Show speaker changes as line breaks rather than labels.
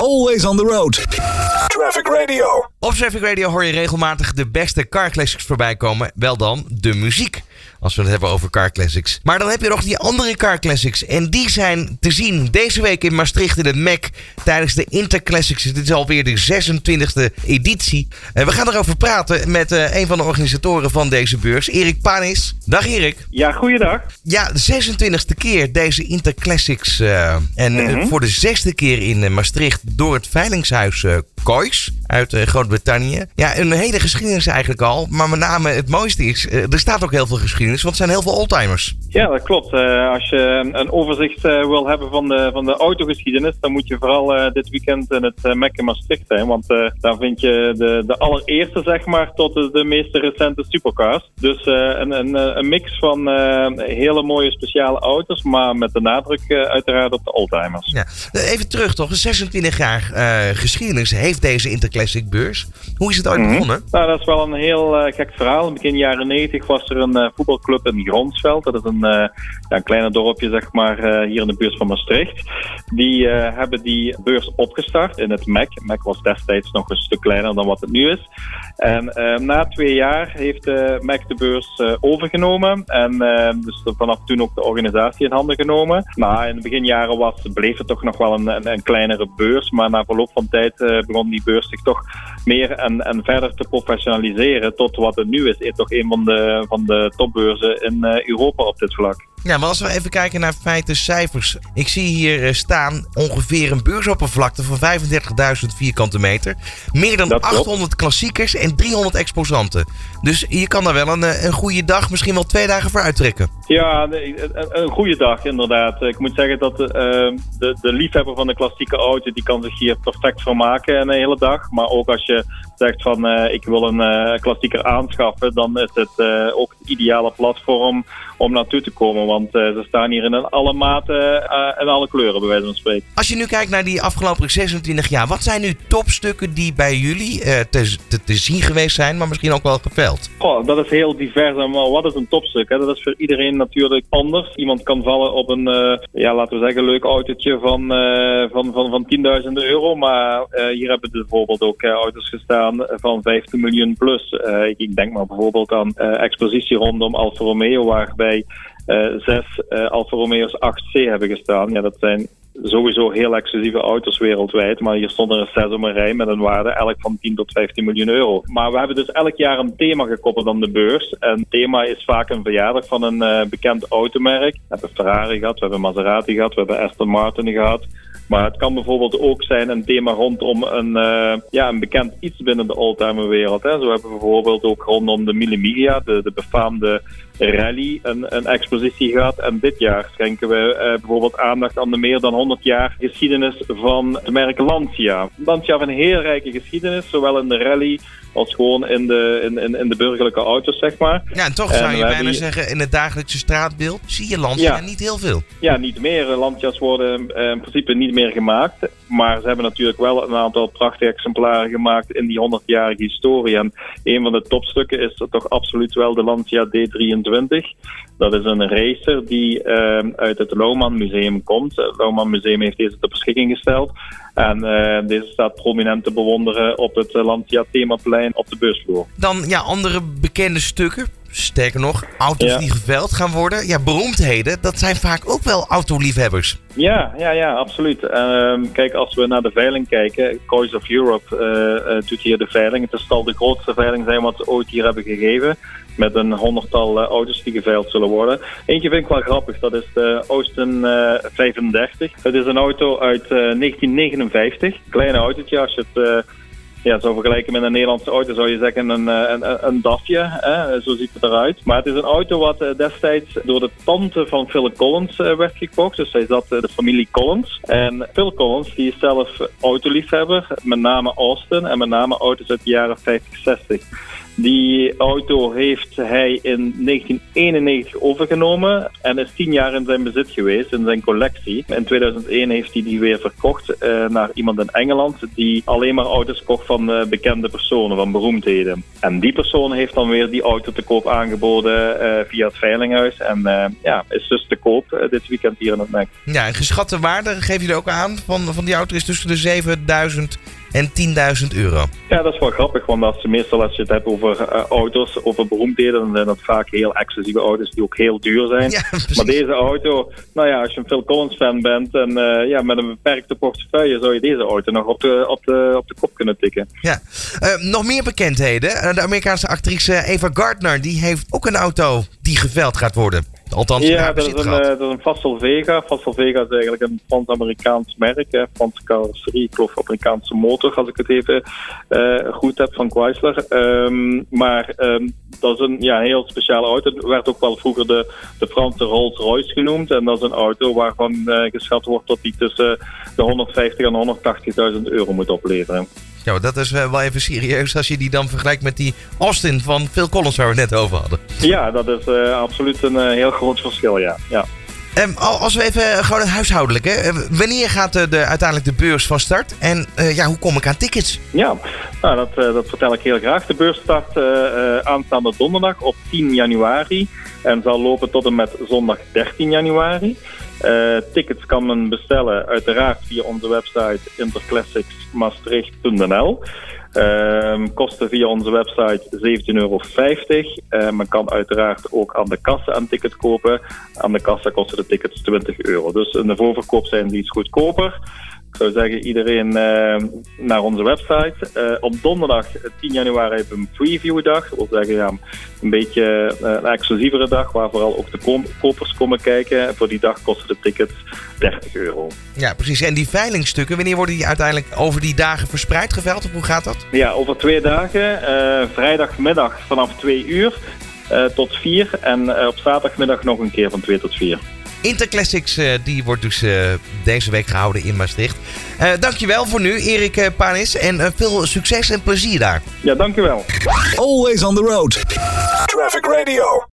Always on the road. Traffic Radio.
Op Traffic Radio hoor je regelmatig de beste car classics voorbij komen. Wel dan de muziek. Als we het hebben over car classics. Maar dan heb je nog die andere car classics. En die zijn te zien deze week in Maastricht in het MEC. Tijdens de Interclassics. Dit is alweer de 26e editie. En we gaan erover praten met uh, een van de organisatoren van deze beurs. Erik Panis. Dag Erik.
Ja, goeiedag.
Ja, de 26e keer deze Interclassics. Uh, en mm -hmm. voor de zesde keer in Maastricht door het Veilingshuis uh, Kois uit uh, Groot-Brittannië. Ja, een hele geschiedenis eigenlijk al. Maar met name het mooiste is, uh, er staat ook heel veel geschiedenis, want het zijn heel veel oldtimers.
Ja, dat klopt. Uh, als je een overzicht wil hebben van de, van de autogeschiedenis, dan moet je vooral dit weekend in het in Maastricht zijn. Want daar vind je de, de allereerste, zeg maar, tot de, de meest recente supercars. Dus een, een, een, mix van hele mooie speciale auto's, maar met de nadruk uiteraard op de oldtimers.
Ja. Even terug toch, 26 jaar geschiedenis heeft deze Interclassic beurs. Hoe is het ooit begonnen? Mm -hmm.
Nou, dat is wel een heel uh, gek verhaal. Begin jaren 90 was er een uh, voetbalclub in Gronsveld. Dat is een, uh, ja, een kleine dorpje, zeg maar, hier in de buurt van Maastricht. Die hebben die beurs opgestart in het MEC. MEC was destijds nog een stuk kleiner dan wat het nu is. En na twee jaar heeft de MEC de beurs overgenomen. En dus vanaf toen ook de organisatie in handen genomen. Nou, in de beginjaren was, bleef het toch nog wel een, een, een kleinere beurs. Maar na verloop van tijd begon die beurs zich toch meer en, en verder te professionaliseren tot wat het nu is. is toch een van de, van de topbeurzen in uh, Europa op dit vlak.
Ja, maar als we even kijken naar feiten, cijfers. Ik zie hier staan ongeveer een beursoppervlakte van 35.000 vierkante meter. Meer dan 800 klassiekers en 300 exposanten. Dus je kan daar wel een, een goede dag, misschien wel twee dagen voor uittrekken.
Ja, een, een goede dag inderdaad. Ik moet zeggen dat uh, de, de liefhebber van de klassieke auto, die kan zich hier perfect van maken een hele dag. Maar ook als je zegt van uh, ik wil een uh, klassieker aanschaffen, dan is het ook het ideale platform om naartoe te komen. Want ze staan hier in alle maten en alle kleuren, bij wijze van spreken.
Als je nu kijkt naar die afgelopen 26 jaar, wat zijn nu topstukken die bij jullie te, te, te, zien geweest zijn, maar misschien ook wel geveld?
Goh, dat is heel divers. Maar wat is een topstuk? Hè? Dat is voor iedereen natuurlijk anders. Iemand kan vallen op een, ja, laten we zeggen, leuk autootje van, van, van, van 10.000 euro. Maar hier hebben we bijvoorbeeld ook auto's gestaan van 15 miljoen plus. Ik, ik, denk maar bijvoorbeeld aan expositie rondom Alfa Romeo, waarbij zes Alfa Romeo's 8C hebben gestaan. Ja, dat zijn sowieso heel exclusieve auto's wereldwijd. Maar hier stond er zes om een rij met een waarde elk van 10 tot 15 miljoen euro. Maar we hebben dus elk jaar een thema gekoppeld aan de beurs. En thema is vaak een verjaardag van een bekend automerk. We hebben Ferrari gehad, we hebben Maserati gehad, we hebben Aston Martin gehad. Maar het kan bijvoorbeeld ook zijn een thema rondom een, uh, ja, een bekend iets binnen de oldtimerwereld. Hè. Zo hebben we bijvoorbeeld ook rondom de Mille Miglia, de, de befaamde rally, een, een expositie gehad. En dit jaar schenken we uh, bijvoorbeeld aandacht aan de meer dan 100 jaar geschiedenis van de merk Lancia. Lancia heeft een heel rijke geschiedenis, zowel in de rally als gewoon in de, in, in, in de burgerlijke auto's, zeg maar.
Ja, en toch zou je bijna die... zeggen, in het dagelijkse straatbeeld zie je ja. niet heel veel.
Ja, niet meer. Lancia's worden uh, in principe niet meer gemaakt. Maar ze hebben natuurlijk wel een aantal prachtige exemplaren gemaakt in die 100-jarige historie. En een van de topstukken is toch absoluut wel de Lancia D23. Dat is een racer die uh, uit het Lohman Museum komt. Het Museum heeft deze ter beschikking gesteld. En uh, deze staat prominent te bewonderen op het Lancia Themaplein op de beursvloer.
Dan ja, andere bekende stukken. Sterker nog, auto's ja. die geveld gaan worden. Ja, beroemdheden, dat zijn vaak ook wel autoliefhebbers.
Ja, ja, ja, absoluut. Uh, kijk, als we naar de veiling kijken, Coins of Europe uh, uh, doet hier de veiling. Het zal de grootste veiling zijn wat ze ooit hier hebben gegeven. Met een honderdtal auto's die geveild zullen worden. Eentje vind ik wel grappig, dat is de Austin 35. Het is een auto uit 1959. Kleine autootje, als je het ja, zo vergelijken met een Nederlandse auto zou je zeggen een, een, een DAFje. Hè? Zo ziet het eruit. Maar het is een auto wat destijds door de tante van Phil Collins werd gekocht. Dus hij zat de familie Collins. En Phil Collins die is zelf autoliefhebber. Met name Austin en met name auto's uit de jaren 50, 60. Die auto heeft hij in 1991 overgenomen en is tien jaar in zijn bezit geweest, in zijn collectie. In 2001 heeft hij die weer verkocht uh, naar iemand in Engeland die alleen maar auto's kocht van uh, bekende personen, van beroemdheden. En die persoon heeft dan weer die auto te koop aangeboden uh, via het veilinghuis en ja, is dus te koop dit weekend hier in het nek.
Ja, geschatte waarde geef je er ook aan van, van die auto is tussen de 7000 en 10.000 euro.
Ja, dat is wel grappig, want als je, meestal als je het hebt over uh, auto's, over beroemdheden, dan zijn dat vaak heel exclusieve auto's die ook heel duur zijn.
Ja,
maar deze auto, nou ja, als je een Phil Collins fan bent en uh, ja, met een beperkte portefeuille zou je deze auto nog op de, op de, op de kop kunnen tikken.
Ja, uh, nog meer bekendheden. De Amerikaanse actrice Eva Gardner, die heeft ook een auto die geveld gaat worden. Althans,
ja, dat is, een, uh, dat is een Vega. Fassel Vega is eigenlijk een Frans-Amerikaans merk. Hè. Franse carrosserie, ik geloof Amerikaanse motor, als ik het even uh, goed heb, van Chrysler. Um, maar um, dat is een ja, heel speciale auto. Het werd ook wel vroeger de, de Franse Rolls-Royce genoemd. En dat is een auto waarvan uh, geschat wordt dat die tussen de 150.000 en 180.000 euro moet opleveren.
Ja, dat is wel even serieus als je die dan vergelijkt met die Austin van Phil Collins waar we het net over hadden.
Ja, dat is uh, absoluut een uh, heel groot verschil, ja. ja.
Um, als we even gewoon het huishoudelijk, hè. wanneer gaat de, de, uiteindelijk de beurs van start? En uh, ja, hoe kom ik aan tickets?
Ja, nou, dat, dat vertel ik heel graag. De beurs start aanstaande donderdag op 10 januari en zal lopen tot en met zondag 13 januari. Uh, tickets kan men bestellen uiteraard via onze website interclassicsmaastricht.nl. Uh, kosten via onze website 17,50 euro. Uh, men kan uiteraard ook aan de kassa een ticket kopen. Aan de kassa kosten de tickets 20 euro. Dus in de voorverkoop zijn die iets goedkoper. Ik zou zeggen, iedereen uh, naar onze website. Uh, op donderdag 10 januari hebben we een previewdag. Dat wil zeggen, ja, een beetje uh, een exclusievere dag waar vooral ook de kopers komen kijken. Voor die dag kosten de tickets 30 euro.
Ja, precies. En die veilingstukken, wanneer worden die uiteindelijk over die dagen verspreid geveild? Of hoe gaat dat?
Ja, over twee dagen. vrijdagmiddag vanaf 2 uur tot 4. En op zaterdagmiddag nog een keer van 2 tot 4.
Interclassics uh, die wordt dus uh, deze week gehouden in Maastricht. Uh, dankjewel voor nu, Erik Panis. En veel succes en plezier daar.
Ja, dankjewel.
Always on the road. Traffic Radio.